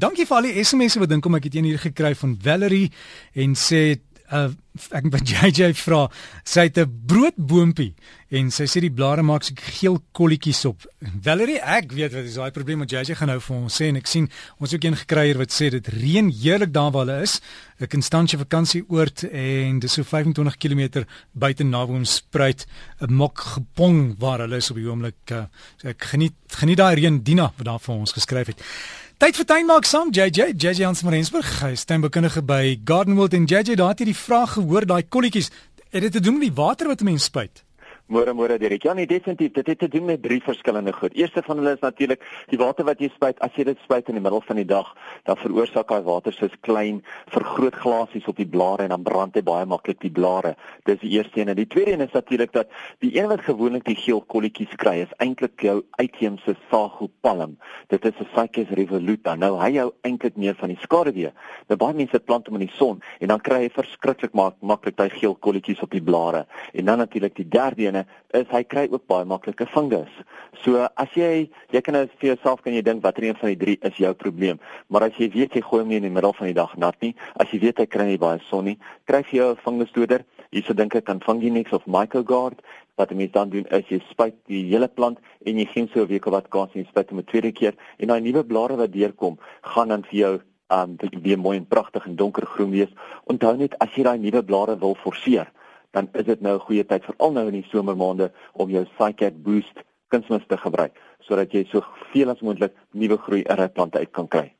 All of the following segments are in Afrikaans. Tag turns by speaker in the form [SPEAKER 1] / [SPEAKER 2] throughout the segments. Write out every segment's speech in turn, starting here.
[SPEAKER 1] Dankie vir al die SMS'e wat dink om ek het een hier gekry van Valerie en sê uh, ek wat JJ vra, sy het 'n broodboontjie en sy sê die blare maak so geel kolletjies op. Valerie, ek weet wat is daai probleem wat JJ gaan nou vir ons sê en ek sien ons ook een gekry hier wat sê dit reën heerlik daar waar hulle is. 'n Konstantse vakansieoord en dis so 25 km buite Naboomspruit, 'n mok gepong waar hulle is op die oomblik. Uh, so ek geniet geniet daai reën Dina wat daar vir ons geskryf het. Tyd vir tuin maak saam JJ JJ Hans van Rensburg tuinbekundige by Gardenwold en JJ daar het jy die vraag gehoor daai kolletjies het dit te doen met die water wat 'n mens spuit
[SPEAKER 2] Môre môre Derek. Ja nee, definitief. Dit het te doen met drie verskillende goed. Eerste van hulle is natuurlik die water wat jy spuit. As jy dit spuit in die middel van die dag, dan veroorsaak daai water soos klein vergroot glasies op die blare en dan brand hy baie maklik die blare. Dis die eerste een. En die tweede een is natuurlik dat die een wat gewoonlik die geel kolletjies kry, is eintlik jou uitheemse sagopalm. Dit is 'n Cycas revoluta. Nou hy hou eintlik meer van die skaduwee. Nou baie mense plant hom in die son en dan kry jy verskriklik maklik daai geel kolletjies op die blare. En dan natuurlik die derde een is hy kry ook baie maklike fungus. So as jy jy kan nou vir jouself kan jy dink watter een van die drie is jou probleem. Maar as jy weet jy gooi hom nie in die middel van die dag nat nie, as jy weet hy kry nie baie son nie, kry jy 'n fungusdoder. Hierso dink ek aan Funginix of Mycogard. Wat jy dan doen is jy spuit die hele plant en jy gee so 'n week of wat kans en jy spuit hom 'n tweede keer en daai nuwe blare wat deurkom, gaan dan vir jou um weer mooi en pragtig en donkergroen wees. Onthou net as jy daai nuwe blare wil forceer, dan is dit nou 'n goeie tyd veral nou in die somermaande om jou Cycat Boost kunsmis te gebruik sodat jy soveel as moontlik nuwe groei in 'n plant uit kan kry.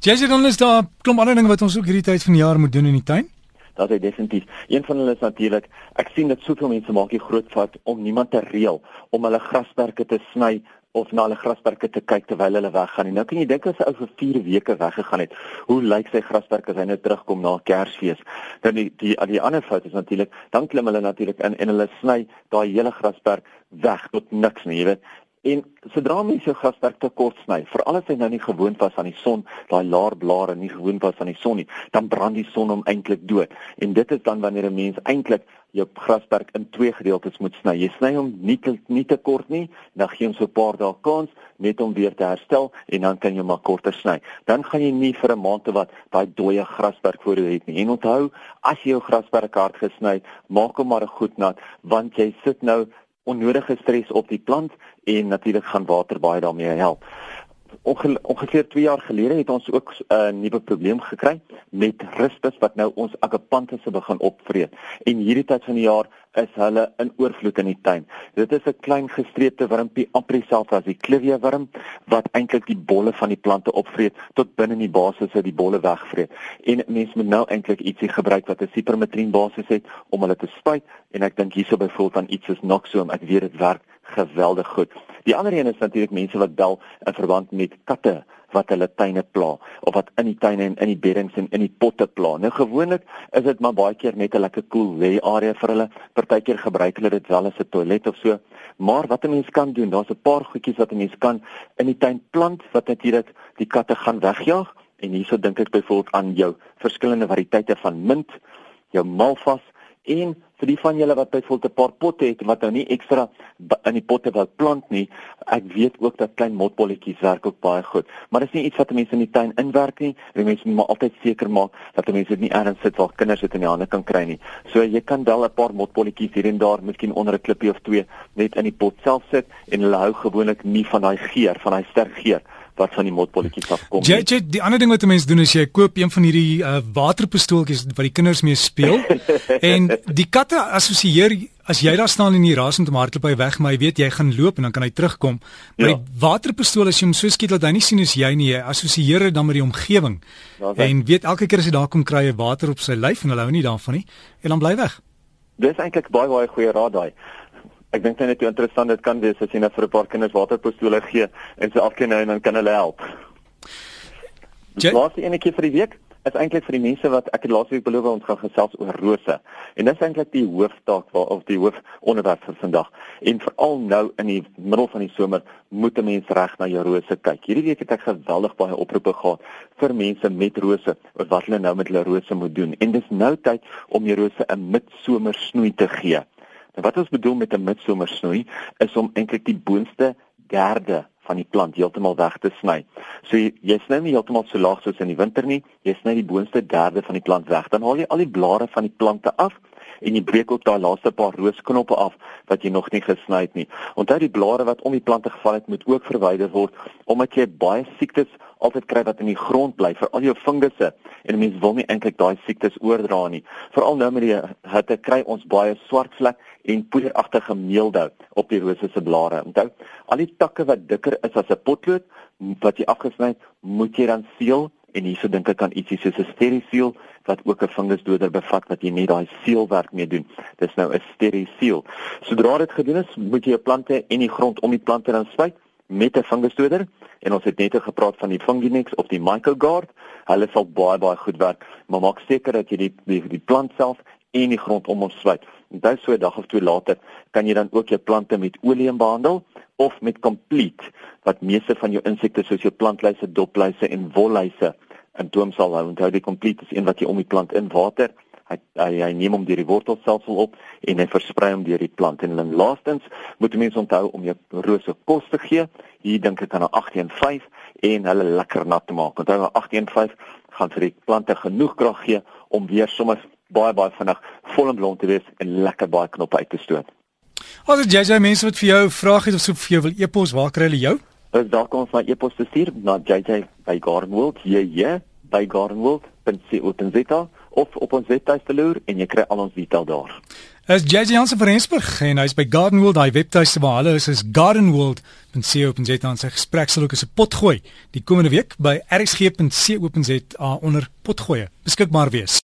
[SPEAKER 1] Jessie, dan is daar klomp ander dinge wat ons ook hierdie tyd van die jaar moet doen in die tuin.
[SPEAKER 2] Dat is definitief. Een van hulle is natuurlik, ek sien dat soveel mense maak hier groot vat om niemand te reël om hulle grasperke te sny of na hulle grasperke te kyk terwyl hulle weggaan. Nou kan jy dink as 'n ou vir 4 weke weggegaan het, hoe lyk sy grasperk as hy nou terugkom na Kersfees? Dan die die die ander fout is natuurlik, dan klim hulle natuurlik in en hulle sny daai hele grasperk weg tot niks nie, jy weet. En sodra mense jou grasperk te kort sny, veral as hy nou nie gewoond was aan die son, daai laer blare nie gewoond was aan die son nie, dan brand die son hom eintlik dood. En dit is dan wanneer 'n mens eintlik jou grasperk in twee gedeeltes moet sny. Jy sny hom nie te, nie te kort nie, dan gee hom so 'n paar dae kans net om weer te herstel en dan kan jy maar korter sny. Dan gaan jy nie vir 'n maand te wat daai dooie grasperk voor jou het nie. En onthou, as jy jou grasperk hard gesny, maak hom maar goed nat want jy sit nou onnodige stres op die plant en natuurlik gaan water baie daarmee help. Onge ongeveer 2 jaar gelede het ons ook 'n uh, nuwe probleem gekry met rispus wat nou ons agapanthus begin opvreet. En hierdie tyd van die jaar is hulle in oorvloed in die tuin. Dit is 'n klein gestreepte wurmpie amper selfs as die klivia wurm wat eintlik die bolle van die plante opvreet tot binne in die basis uit die bolle wegvreet. En mense moet nou eintlik ietsie gebruik wat 'n sipermetrien basis het om hulle te spuit en ek dink hierso byvoorbeeld aan iets soos Noxoom. Ek weet dit werk geweldig goed. Die ander een is natuurlik mense wat bel in verband met katte wat hulle tuine pla of wat in die tuine en in die beddings en in die potte pla. Nou gewoonlik is dit maar baie keer net 'n lekker cool lê area vir hulle. Partykeer gebruik hulle dit wel as 'n toilet of so. Maar wat 'n mens kan doen, daar's 'n paar goedjies wat 'n mens kan in die tuin plant wat natuurlik die katte gaan wegjaag. En hierso dink ek byvoorbeeld aan jou verskillende variëteite van mint, jou malvas en vir die van julle wat byvoorbeeld 'n paar potte het wat nou nie ekstra in die potte wil plant nie, ek weet ook dat klein motbolletjies werk ook baie goed. Maar dis nie iets wat mense in die tuin inwerk nie. Die mense moet maar altyd seker maak dat mense dit nie ergens sit waar kinders dit in die hande kan kry nie. So jy kan wel 'n paar motbolletjies hier en daar, miskien onder 'n klippie of twee, net in die pot self sit en hulle hou gewoonlik nie van daai geur, van daai sterk geur wat van die motbolletjies afkom.
[SPEAKER 1] Jy jy die ander ding wat 'n mens doen is jy koop een van hierdie uh, waterpistooltjies wat die kinders mee speel en die katte assosieer as jy daar staan in die rasend om hardloop hy weg maar hy weet jy gaan loop en dan kan hy terugkom. Maar ja. die waterpistool as jy hom so skiet dat hy nie sien as jy nie, hy assosieer dit dan met die omgewing. Ja, en weet elke keer as hy daar kom kry hy water op sy lyf en hulle hou nie daarvan nie en dan bly weg.
[SPEAKER 2] Dis eintlik baie baie goeie raad daai ek dink net hoe interessant dit kan wees as jy net vir 'n paar kinders waterpistole gee en se afkeen nou en dan kan hulle help. Die laaste enetjie vir die week is eintlik vir die mense wat ek het laasweek beloof ons gaan gesels oor rose. En dis eintlik die hooftaak waar of die hoofonderwerp vir vandag. En veral nou in die middel van die somer moet 'n mens reg na jou rose kyk. Hierdie week het ek geweldig baie oproepe gehad vir mense met rose oor wat hulle nou met hulle rose moet doen. En dis nou tyd om jou rose 'n midsomer snoei te gee. Nou wat ons bedoel met 'n midsomersnoei is om eintlik die boonste derde van die plant heeltemal weg te sny. So jy, jy sny nie heeltemal so laag soos in die winter nie, jy sny die boonste derde van die plant weg. Dan haal jy al die blare van die plante af en jy breek ook daai laaste paar roosknoppe af wat jy nog nie gesny het nie. Onthou die blare wat om die plante geval het moet ook verwyder word omdat jy baie siektes altyd kry wat in die grond bly vir al jou fungusse en mense wil nie eintlik daai siektes oordra nie. Veral nou met die hitte kry ons baie swart vlek en poeieragtige meeldou op die rose se blare. Onthou, al die takke wat dikker is as 'n potlood wat jy afgesny het, moet jy dan seël en hierso dink ek aan ietsie soos 'n sterisiel wat ook 'n fungusdoder bevat wat jy net daai seelwerk mee doen. Dis nou 'n sterisiel. Sodra dit gedoen is, moet jy jou plante en die grond om die plante dan spuit met 'n fungusdoder en ons het net gepraat van die Funginex of die Mycogard. Hulle sal baie baie goed werk, maar maak seker dat jy die die, die plant self en die grond om hom. En dan so 'n dag of twee later kan jy dan ook jou plante met olie behandel of met Complete wat meeste van jou insekte soos jou plantluise, dopluise en wolluise in toom sal hou. Onthou die Complete is een wat jy om die plant in water hy hy, hy neem hom deur die wortelstelsel op en hy versprei hom deur die plant en dan laastens moet mense onthou om jou rose kos te gee. Hier dink ek aan 'n 815 en hulle lekker nat te maak. Onthou 'n 815 gaan vir die plante genoeg krag gee om weer sommer baie baie vinnig vol en blom te wees en lekker baie knoppe uit te stoot.
[SPEAKER 1] As jy jy mense wat vir jou vrae het of so vir jou wil e-pos, waar kry hulle jou?
[SPEAKER 2] Daar kom ons my e-pos te stuur na JJ by Gardenwold, JJ by gardenwold.co.za of op ons webtuiste loer en jy kry al ons detail daar.
[SPEAKER 1] As JJ Jansen van Rensburg en hy's by Gardenwold, hy webtuiste waar hulle is is gardenwold.co.za en sy gesprek sal ook as 'n potgooi die komende week by rsg.co.za onder potgooi beskikbaar wees.